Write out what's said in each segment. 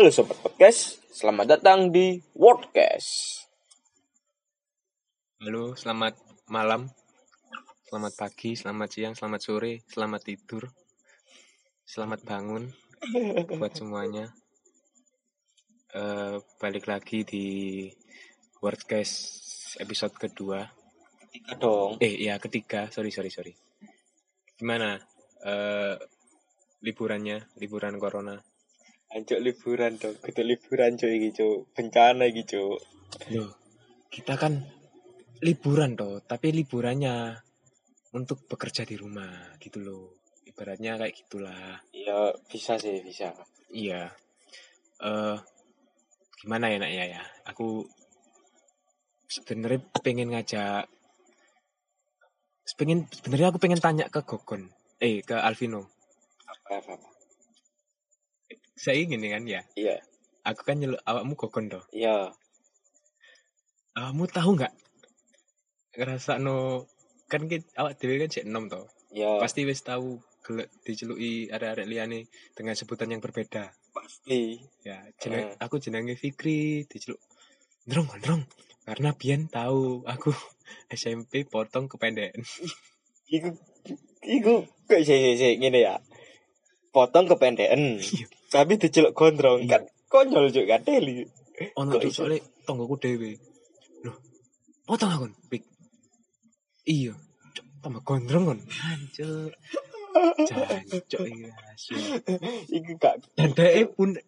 Halo Sobat Podcast, selamat datang di Wordcast. Halo, selamat malam, selamat pagi, selamat siang, selamat sore, selamat tidur, selamat bangun buat semuanya. Eh, balik lagi di Wordcast episode kedua. Tiga dong. Eh, ya ketiga. Sorry, sorry, sorry. Gimana? Eh, liburannya, liburan corona. Anjuk liburan dong, kudu liburan cuy iki cuy. Bencana iki cuy. Loh, kita kan liburan toh, tapi liburannya untuk bekerja di rumah gitu loh. Ibaratnya kayak gitulah. Ya bisa sih, bisa. Iya. Eh gimana ya nak ya ya? Aku sebenarnya pengen ngajak pengen sebenarnya aku pengen tanya ke Gogon. Eh, ke Alvino. Apa apa. apa. Saya ingin kan ya. Iya, Aku kan nyeluk awakmu Gogon toh. iya. Awakmu tahu nggak? Ngerasa no kan kita, awak dewe kan cek enom toh. Ya Pasti wis tahu gelek diceluki arek-arek liyane dengan sebutan yang berbeda. pasti. Ya, jeneng, Eh. aku jenenge Fikri, diceluk Ndrong, ndrong. Karena Bian tahu aku SMP potong kependekan. Iku iku kok sih sih sih ngene ya. Potong kependekan. Iya. Tapi diceluk gondrong Iya. kan konyol juga teli. Ono Kok tuh soalnya tonggoku dhewe. Loh, potong akon, Pik. Iya, Cuk, tambah gondrong kon. Hancur. Jancuk iki asu. Iku gak Dan dhek pun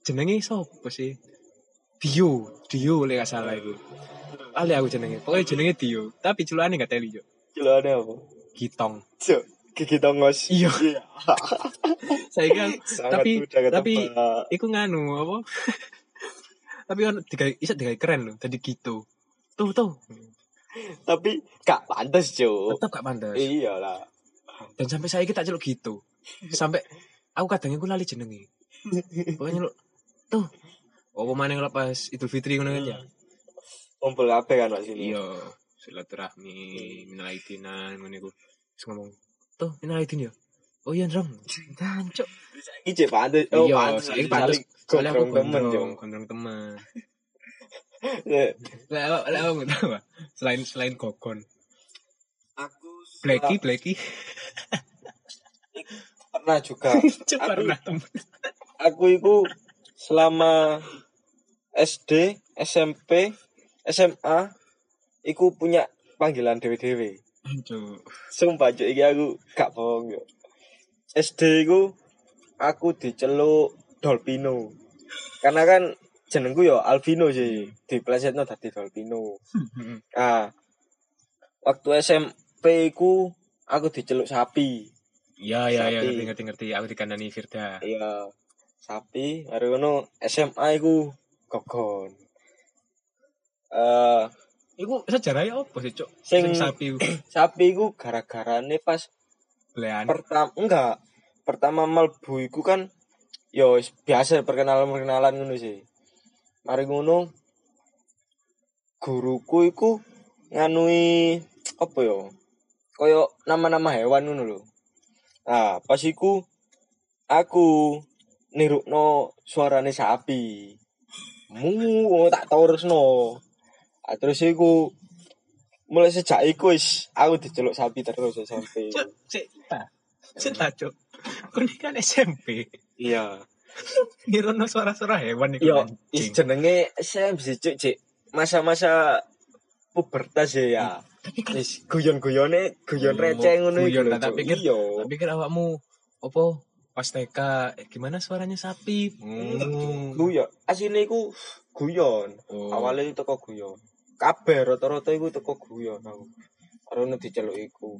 jenenge sapa sih? Dio, Dio lek gak salah iku. Ali aku jenenge. Pokoknya jenenge Dio, tapi celukane gak teli yo. celane apa? Gitong. Cuk, gigi tongos. Iya. Iya. Saya kan Tapi- tapi- iku nganu apa? tapi kan digawe iso digawe keren loh, tadi gitu. Tuh tuh. tapi gak pantas cuy Tetep gak pantas. iya lah Dan sampai saya tak celuk gitu. Sampai aku kadang aku lali jenenge. Pokoknya nyeluk tuh. Apa mana kalau pas Idul Fitri ngono kan ya? kumpul apa kan mas ini Iya, silaturahmi, minal aidinan ngono iku. Ngomong, "Tuh, minal aidin ya." Oh iya, Ndrong. Jancuk. ini cek pantas oh iya, pantas saya pantas. Soalnya aku temen cuy gondrong temen. Lah, lah, lah, aku tahu. Selain selain gogon, aku Blacky, Blacky, pernah juga Cuk, Aku- pernah temen. aku itu selama SD SMP SMA iku punya panggilan dewe-dewe Cuk. sumpah cuy iki aku gak bohong yo SD iku aku diceluk Dolpino karena kan jenengku yo Alvino sih di plesetno dadi Dolpino ah waktu SMP iku aku diceluk sapi Ya, ya, ya, Sapi. ngerti, ngerti, ngerti. Aku dikandani Firda. iya sapi hari SMA iku gogon eh Iku sejarahnya apa sih, Cuk? Sing- Sing sapi sapi iku gara-garane pas belean. pertama enggak. Pertama melbu iku kan yo wis biasa perkenalan perkenalan ngono sih. Mari ngono guruku iku nganui apa yo koyo nama-nama hewan ngono lho. Nah pas iku aku nirukno suarane sapi. Mu tak terusno terus iku mulai sejak iku wis aku diceluk sapi terus SMP cek, ta. Cuk. Kau ini kan SMP. iya Nirono suara-suara hewan itu. Yo, is jenenge SMP sih cuk cik. Masa-masa pubertas ya. ya. Tapi kan, Is guyon-guyone guyon Oh, receh ngono guyon iku. tak Cuk. pikir- iya. tak pikir awakmu, apa, pas TK, eh, gimana suaranya sapi? Hmm. Guyon. Asine iku guyon. Oh. Awalnya itu teko guyon. Kabeh rata-rata iku teko guyon aku. Karo ngono diceluk iku.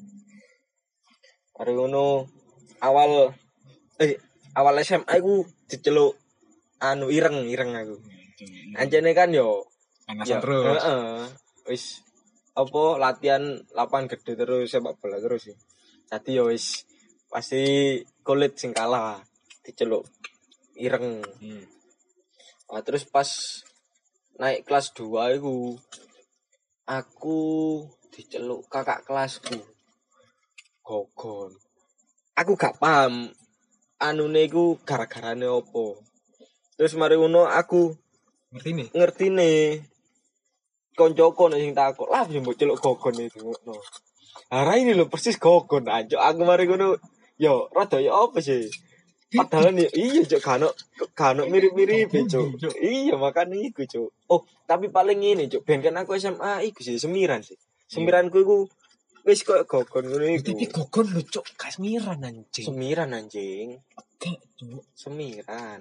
Karo ngono awal eh awal SMA iku diceluk anu ireng ireng aku. Anjene kan yo Panasan terus. heeh. Wis apa latihan lapangan gede terus sepak bola terus sih. Jadi ya wis pasti kulit sing kalah diceluk ireng. Hmm. Nah, terus pas naik kelas 2 iku aku diceluk kakak kelasku. Gogon. Aku gak paham anune iku gara-garane opo. Terus mari ngono aku Ngerti nih? ngerti nih koncoku nek sing takut lah yo mbok celuk gogon itu ngono. Ara ini lho persis gogon anjuk aku mari ngono yo rada yo apa sih? Padahal nih iya cuk kano kano mirip-mirip cuk. Iya makan iku cuk. Oh, tapi paling ini cuk ben kan aku SMA iku sih semiran sih. Semiranku iku wis koyo gogon ngono iku. Tapi gogon lho cuk, kasmiran anjing. Semiran anjing, Gak, cuk. semiran.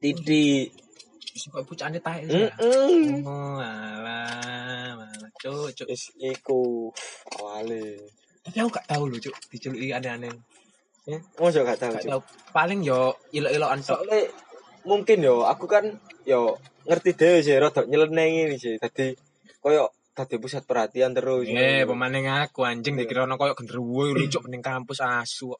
Titik. Suka pucane tae. Heeh. Oh, alah, malah cuk. Wis iku awale. Tapi aku gak tahu lho cuk, diceluki aneh-aneh. Eh, mosok gak tahu Gak tahu. Paling yo ilok-ilokan tok. Mungkin yo aku kan yo ngerti deh sih rada nyeleneng ini sih. Tadi koyo tadi pusat perhatian terus. Eh, pemaning aku anjing dikira ono koyo genderuwo lho cuk ning kampus asu.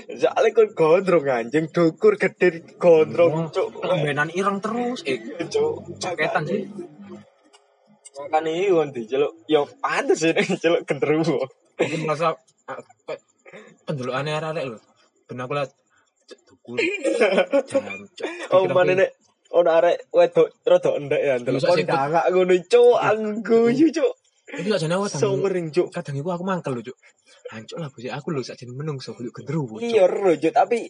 Soalnya kan gondrong anjing dukur gede gondrong cuk. Lembenan ireng terus. Eh, Cuk, caketan sih. Makan ini kan diceluk yo pantes sih nek celuk genderuwo. Aku pendelokane arek-arek lho. Ben aku dukur. Jancuk. Oh mana nek ono arek wedok rada endek ya ndelok Iya, kon dangak ngono cuk anggo yo cuk. Iki sakjane aku kadang Somering cuk. kadang iku aku mangkel lho cuk. Hancur lah bos aku lho sakjane menungso kudu genderuwo. Cuk. Iya cuk tapi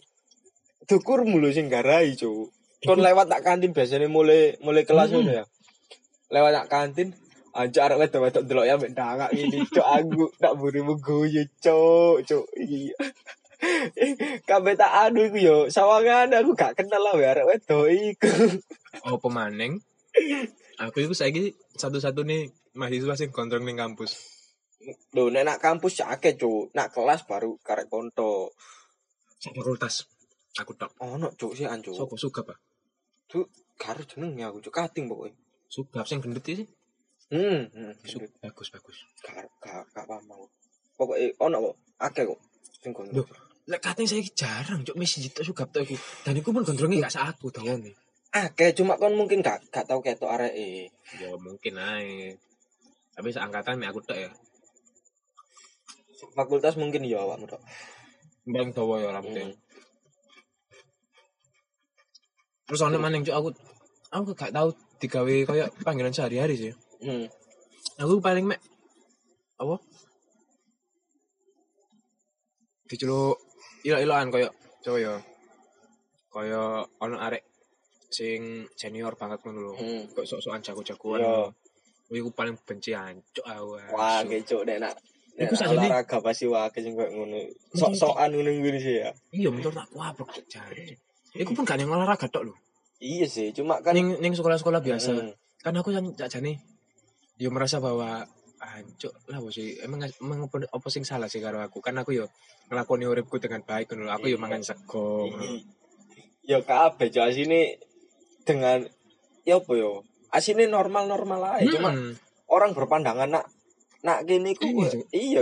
dukur mulu sing garai cuk. Kon lewat tak kantin biasanya mulai mulai kelas Hmm. ngono ya. Lewat tak kantin Anjir arek wedok-wedok delok ya mek dangak ngene cuk aku tak burimu guyu cuk cuk iya. Kabeh tak anu iku yo sawangan aku gak kenal lah arek wedok iku. Apa maning? Aku iku saiki satu-satunya mahasiswa sing gondrong ning kampus. Lho nek nak kampus akeh cuk, nak kelas baru karek konto. Sak fakultas. Aku tok. Ono cuk sih anjuk. Sopo suka, Pak? Cuk, karo jenenge aku cuk kating pokoke. Suka sing gendut sih. Hmm, hmm. Bagus, bagus. Gak gak gak paham aku. Pokoke ono kok, akeh kok sing konto. Lek kating saya jarang cuk mesti jitu suka tok iku. Dan iku pun gondrongnya gak sak aku dawane. Akeh cuma kon mungkin gak gak tau ketok areke. Ya mungkin ae. Tapi seangkatan aku tok ya. Fakultas mungkin ya awakmu tok. Mbang dawa ya rambutnya. Hmm. Terus ono maning cuk aku aku gak tahu digawe kayak panggilan sehari-hari sih. Hmm. Aku paling mek apa? Diceluk ilo-iloan koyo cowok ya. Koyo ono arek sing senior banget ngono lho. Hmm. Kok sok-sokan jago-jagoan. Yo. Wih, aku paling benci ancuk aku. Wah, kecuk nek nak Iku sajane- olahraga pasti wae sing koyo ngono. Sok-sokan ngono ngene sih ya. Iya, menurut aku apa jancuk. Iku pun gak yang olahraga tok lho. Iya sih, cuma kan Ning ning sekolah-sekolah biasa. Hmm. Kan aku kan jane yo merasa bahwa ancuk lah bos emang emang apa, sing salah sih karo aku? Kan aku yo ngelakoni uripku dengan baik lho. aku yo mangan sego ngono. Ya kabeh cok asine dengan ya apa yo? Asine normal-normal aja, cuma Mm-mm. orang berpandangan nak nak gini ku Iya, iya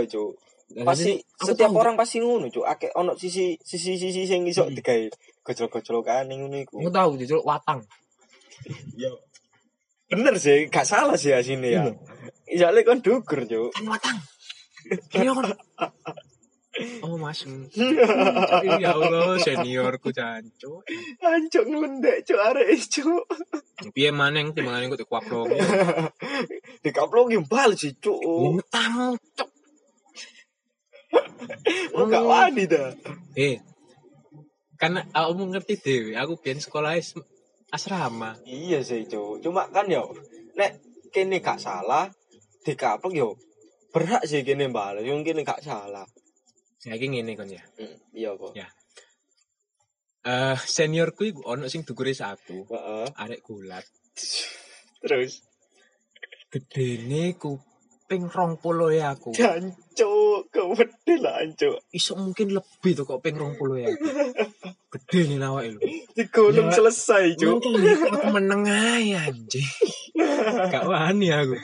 Dan pasti setiap tahu, orang pasti ngono cuk. Akeh ono sisi sisi sisi sing iso Hmm. digawe gojol-gojolokan ning ngono iku. Aku tahu jujur watang. Ya bener sih gak salah sih asine ya. Iya. Kon dukur cuk. Kan watang iya kan oh mas. Ya Allah seniorku jancuk. Ancuk ngelendek cuk arek cuk. Piye maneng timbangan kok dikuaplok dikaplongi bal sih cuk. Ngutang cok oh gak wani dah. Eh kan aku ngerti dewe aku biyen sekolah asrama? Iya sih cuk. Cuma kan yo nek kene gak salah dikaplok yo berhak sih kene bal yang kene gak salah. Saiki ngene kon ya? Hmm, iya kok Ya. eh seniorku iku ono sing dukure satu Heeh. arek gulat. Terus? Gedene kuping rong puluh ya aku. Jancuk, kewede lah ancuk. iso mungkin lebih tuh kok ping rong puluh ya. Gede nih awake lho Digolong Ya. selesai, cuk. Makanya aku meneng ae anjing. Gak wani aku.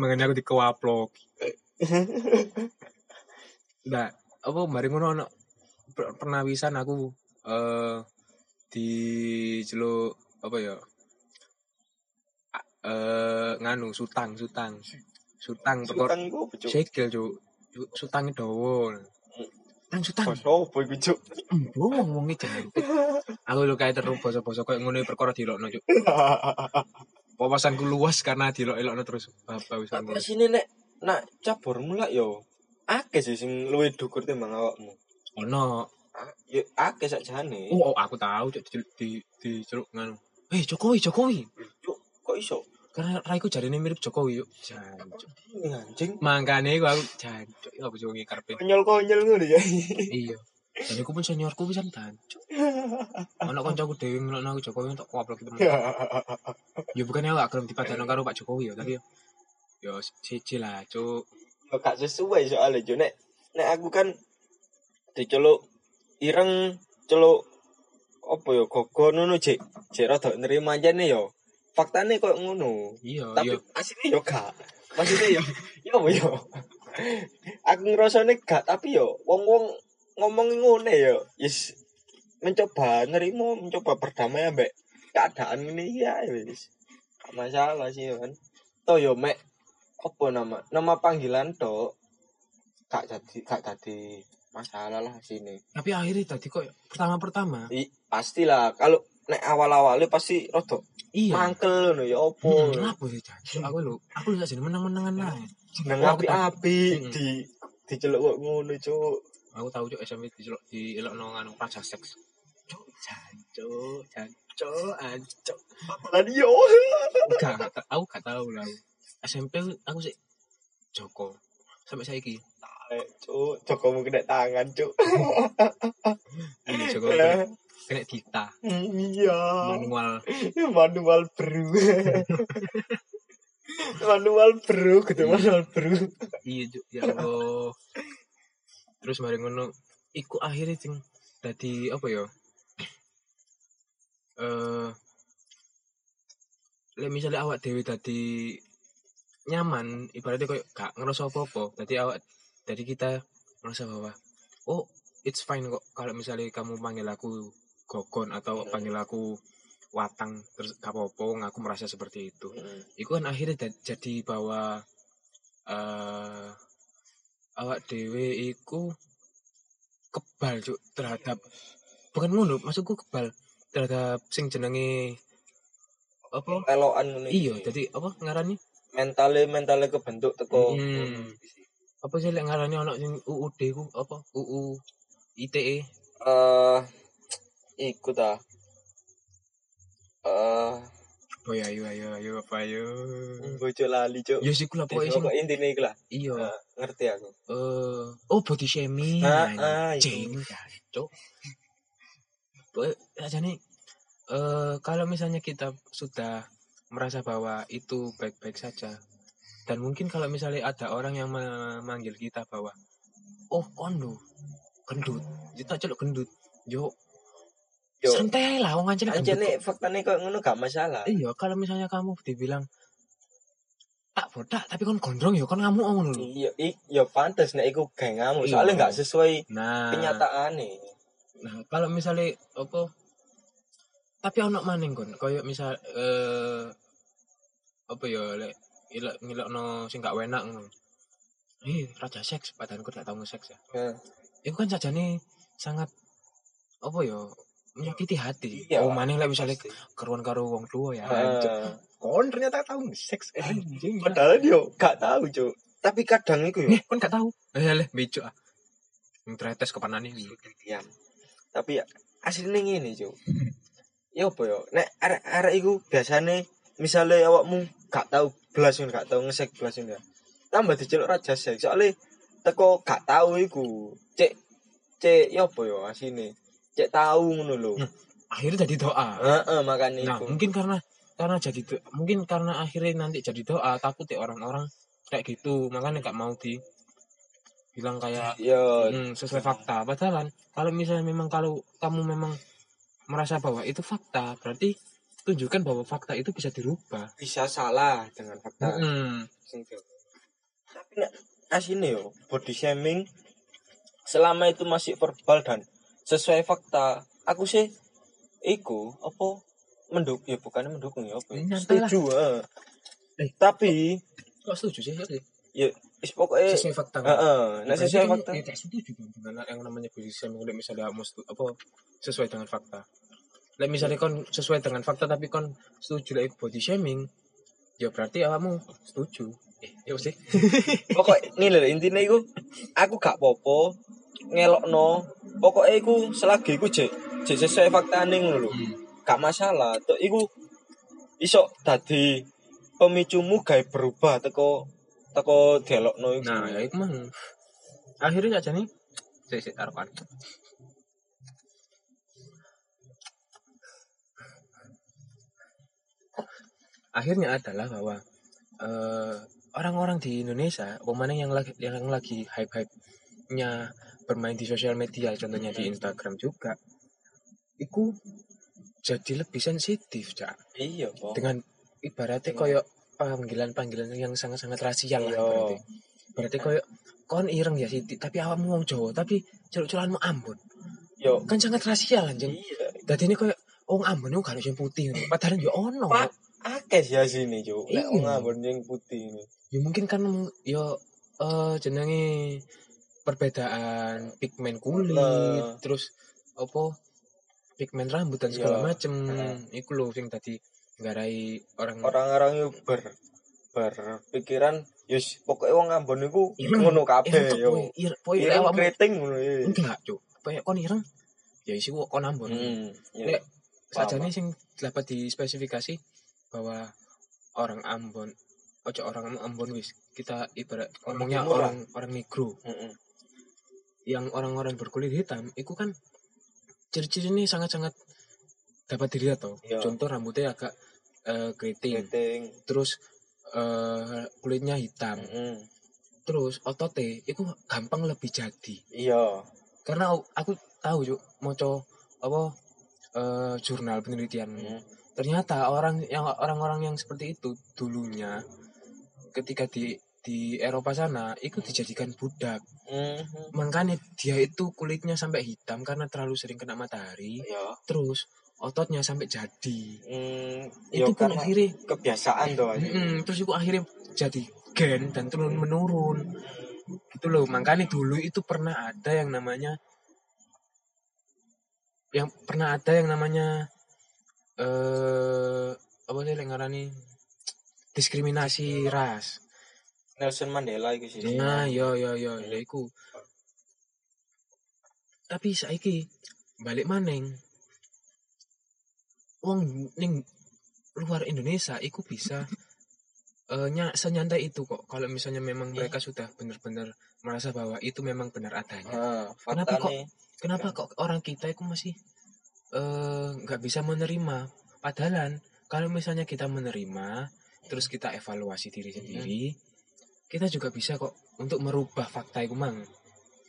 Makanya aku dikewaplok. Nah apa mari ngono ono per- pernawisan aku eh di celuk apa ya? Eh nganu sutang sutang sutang perkara Sutang iku apa, cuk? sutangnya dawa Rangsutan. Basa opo iku, Cuk? Embo ngomongnya jangan. Aku lu kayak terus basa-basa kayak ngono perkara dilokno cuk. Wawasanku luas karena dilok-elokno terus. Apa wis Tak sini nek nak cabur mulak yo. Akeh sih sing luwih dhukur timbang awakmu. Ono. Yo akeh sakjane. Oh, oh, aku tahu cuk di di, celuk nganu. Eh Jokowi, Jokowi. Cuk, kok iso? Karena Raiku jarine mirip Jokowi yuk. Jancuk. Ini anjing. Mangkane aku aku jancuk. Ya apa sih wong iki karepe. Konyol-konyol ngono ya. Iya. Dan aku pun seniorku bisa jancuk. Ono kancaku dhewe ngelokno aku Jokowi tak kuaplok temen. Ya bukannya aku gak gelem dipadano karo Pak Jokowi ya, tapi ya yo siji lah, cuk. Yo gak sesuai soalnya Cuk. Nek nek aku kan diceluk ireng celuk apa ya gogo ngono cek cek rada nerima jane yo faktane kok ngono. Iya, tapi iya. aslinya yo gak maksudnya yo yo yo. Aku ngerasane gak tapi yo wong-wong ngomong ngono yo. Yes mencoba nerima mencoba berdamai ambek keadaan ini ya wis. Gak masalah sih kan toh yo mek apa nama nama panggilan tok gak jadi gak jadi masalah lah sini. Tapi akhirnya tadi kok pertama-pertama. I, pastilah kalau nek awal-awalnya pasti rada Iya. mangkel ngono ya opo Hmm, kenapa sih, Cak? Aku lu, aku lu jadi menang-menangan lah. jeneng aku tahu. api-api Hmm. di diceluk kok ngono cuk Aku tahu cuk SMP di di elokno nganu raja seks. Cuk, jancuk, jancuk, ancuk. lan yo Enggak, aku gak tahu lah. SMP aku sih Joko. Sampai saiki. Eh, cuk Jokomu kena tangan cuk Iya, Joko kena dita. iya Manual. manual bro manual bro gitu Iya. manual bro Iya. Ya Allah. Terus mari ngono iku akhirnya sing dadi apa ya? Eh lek misalnya awak dewe dadi nyaman, ibaratnya koyo gak ngerasa apa-apa. Dadi awak dari kita merasa bahwa oh, it's fine kok kalau misalnya kamu panggil aku gogon atau Hmm. panggil aku watang terus gak apa-apa, wong aku merasa seperti itu. Iku kan akhirnya jadi bahwa eh awak dewe iku kebal cuk terhadap bukan ngono maksudku kebal terhadap sing jenenge apa? Elokan ngono iya jadi apa ngarani mentale mentale kebentuk teko. Hmm. apa sih lek ngarani ana sing UUD ku apa? UU ITE eh iku ta eh. Oh ya ayo ayo ayo apa ayo bojo lali cuk. Ya sih kula pokoknya sing Pokok intine iku lah. Iya. Eh, ngerti aku. Eh oh body shaming. Ah, ah, anjing cok aja nih eh kalau misalnya kita sudah merasa bahwa itu baik-baik saja dan mungkin kalau misalnya ada orang yang memanggil kita bahwa oh kondo gendut. Kita celuk gendut. Yo Yo. santai lah wong gendut Anjene faktane kok ngono gak masalah. iya kalau misalnya kamu dibilang tak bodak tapi kon gondrong ya kon ngamuk ngono lho Iya, i- ya pantes nek iku gak ngamuk. Iya. Soalnya gak sesuai nah kenyataane. Nah, kalau misalnya apa tapi ono maning kon, koyo misal eh apa ya lek ilok ngilokno sing gak enak ngono. Eh, raja seks padahal kok gak tau nge-seks ya. Heeh. Itu kan sajane sangat apa ya menyakiti hati. Iya, oh, maning lek misalnya keruan karo wong tua ya. Heeh. Kon ternyata tau nge-seks anjing. Padahal dia gak tahu, Cuk. Tapi kadang iku yo Eh, kon gak tahu. Eh, leh becok ah. Yang tretes kepanan ini. diam. Tapi ya asline ngene, Cuk. Ya apa yo? Nek arek-arek iku biasane misale awakmu gak tahu belas gak tahu ngesek belas ya. Tambah diceluk raja seks. Soalnya teko gak tahu iku. Cek cek ya apa yo asine. Cek tahu ngono lho. Hmm. Akhirnya jadi doa. Heeh, makane Nah, iku. mungkin karena karena jadi do- mungkin karena akhirnya nanti jadi doa takut ya orang-orang kayak gitu makanya gak mau di bilang kayak Yo, hmm, sesuai fakta padahal kalau misalnya memang kalau kamu memang merasa bahwa itu fakta berarti tunjukkan bahwa fakta itu bisa dirubah bisa salah dengan fakta. Hmm. di- Tapi nek asine yo body shaming selama itu masih verbal dan sesuai fakta, aku sih iku apa menduk ya bukan mendukung ya apa. ya, lah. Setuju, heeh. Eh. Tapi kok setuju sih ya wis pokoke sesuai fakta heeh nek Berarti sesuai fakta ya tak setuju dengan yang namanya shaming Lek misalnya kamu setu- apa sesuai dengan fakta Lek misalnya kon sesuai dengan fakta tapi kon setuju lek body shaming ya berarti kamu setuju eh ya sih pokok ini lho intine iku aku gak popo ngelokno. Pokoknya iku selagi iku jek jek sesuai faktane ngono lho. Gak masalah. Tok iku iso dadi pemicumu gawe berubah teko teko dialogno iku. Nah ya itu mah. Akhirnya aja nih saya taruhkan akhirnya adalah bahwa eh, orang-orang di Indonesia pemain yang lagi yang lagi hype hype nya bermain di sosial media contohnya di Instagram juga itu jadi lebih sensitif cak iya po dengan ibaratnya koyo panggilan-panggilan yang sangat-sangat rasial lah Iya. berarti. Berarti koyo kon ireng ya Siti, tapi awakmu wong Jawa, tapi celuk-celukanmu Ambon. yo Kan sangat rasial anjing. iya Dadi ini koyo wong Ambon itu kalau yang putih. Padahal yo ono. Pak. akeh sih sini cuk lek Iya. wong ngambon yang putih ini Ya mungkin kan yo eh jenenge perbedaan pigmen kulit, Nah. terus apa pigmen rambut dan segala Iya. macem. Nah. Iku lho sing tadi nggarai orang orang-orang itu ber berpikiran yus pokoknya wong ngambon iku Ireng. ngono kabeh tuh, yo ireng keriting ngono ya enggak cuk kayak kon ireng ya isi kok kon ambon hmm iya. Lek, saja nih sing dapat dispesifikasi bahwa orang ambon ojo orang ambon wis kita ibarat Orang ngomongnya orang orang negro. Yang orang-orang berkulit hitam itu kan ciri-ciri ini sangat-sangat dapat dilihat toh. Iya. contoh rambutnya agak eh, keriting. Keriting. Terus eh, kulitnya hitam. Mm-mm. terus ototnya itu gampang lebih jadi. Iya. Karena aku- aku tahu yuk moco apa eh, jurnal penelitian. Mm. ternyata orang yang orang-orang yang seperti itu dulunya ketika di di Eropa sana itu dijadikan budak. Mhm. makanya dia itu kulitnya sampai hitam karena terlalu sering kena matahari. Iya. Terus ototnya sampai jadi. Mm, itu karena akhirnya kebiasaan tuh Mm-mm, terus itu akhirnya jadi gen dan turun menurun. Gitu loh makanya dulu itu pernah ada yang namanya yang pernah ada yang namanya eh apa sih ngarani? Diskriminasi ras Nelson Mandela itu sih nah yo yo yo ya iku. Tapi saiki balik maneng wong ning luar Indonesia iku bisa eh nya senyantai itu kok. Kalau misalnya memang Iya. mereka sudah benar-benar merasa bahwa itu memang benar adanya. Ah, Kenapa kok- kenapa kok orang kita itu masih eh nggak bisa menerima? Padahal kalau misalnya kita menerima terus kita evaluasi diri sendiri kita juga bisa kok untuk merubah fakta itu mang.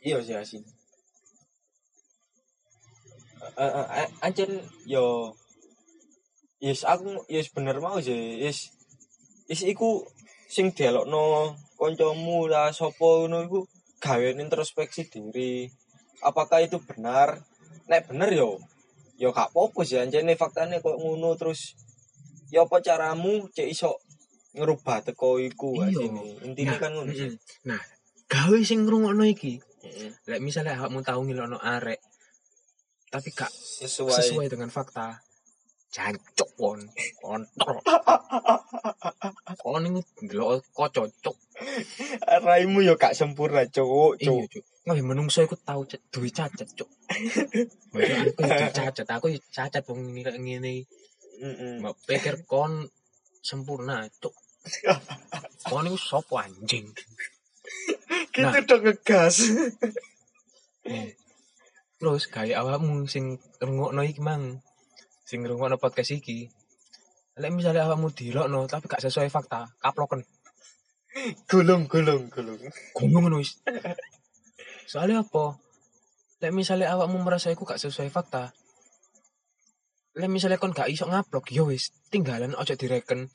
Iya sih asin eh, ancen yo. Yes aku yes bener mau sih. Yes. Yes iku sing dialogno koncomu lah sopo ngono iku gawe introspeksi diri. Apakah itu benar? Nek bener yo. Yo gak apa-apa sih anjene faktane kok ngono terus yo apa caramu cek iso ngerubah teko iku Iya. asine intine Nah, kan ngono. mm-mm. nah gawe sing ngrungokno iki. Mm-mm. lek misalnya awakmu tahu ngilokno arek tapi gak sesuai, sesuai dengan fakta jancuk kon. Kontrol kon ini ndelok kok cocok raimu yo gak sempurna cowok iya cuk. nggak menungso iku tau duwe cacat cuk. Aku cacat aku cacat wong ngene mbak pikir kon sempurna cuk kon iku sapa anjing? Gitu Nah. dong ngegas. Terus kayak awakmu sing ngrungokno iki mang. Sing ngrungokno podcast iki. Lek misalnya awakmu dilokno tapi gak sesuai fakta kaploken. Gulung gulung gulung. Ngono wis. Soalnya apa? Lek misalnya awakmu merasa iku gak sesuai fakta lek misalnya kon gak iso ngaplok yo wis tinggalan ojo direken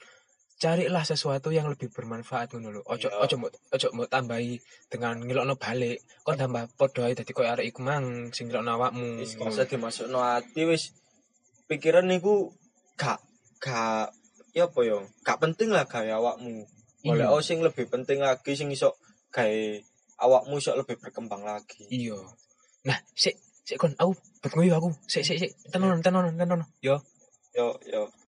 carilah sesuatu yang lebih bermanfaat ngono lho ojo Iya. ojo mbok ojo mbok tambahi dengan ngilokno balik kon tambah padha ae dadi koyo arek iku mang sing ngilokno awakmu wis usah dimasukno ati wis pikiran niku gak gak ya apa yo gak penting lah gawe awakmu Oleh Iya. oh sing lebih penting lagi sing iso gawe awakmu iso lebih berkembang lagi. Iya. Nah, sik sik kon aku bet ngoyo aku. Sik sik sik tenan tenan tenan. Yo. Yo yo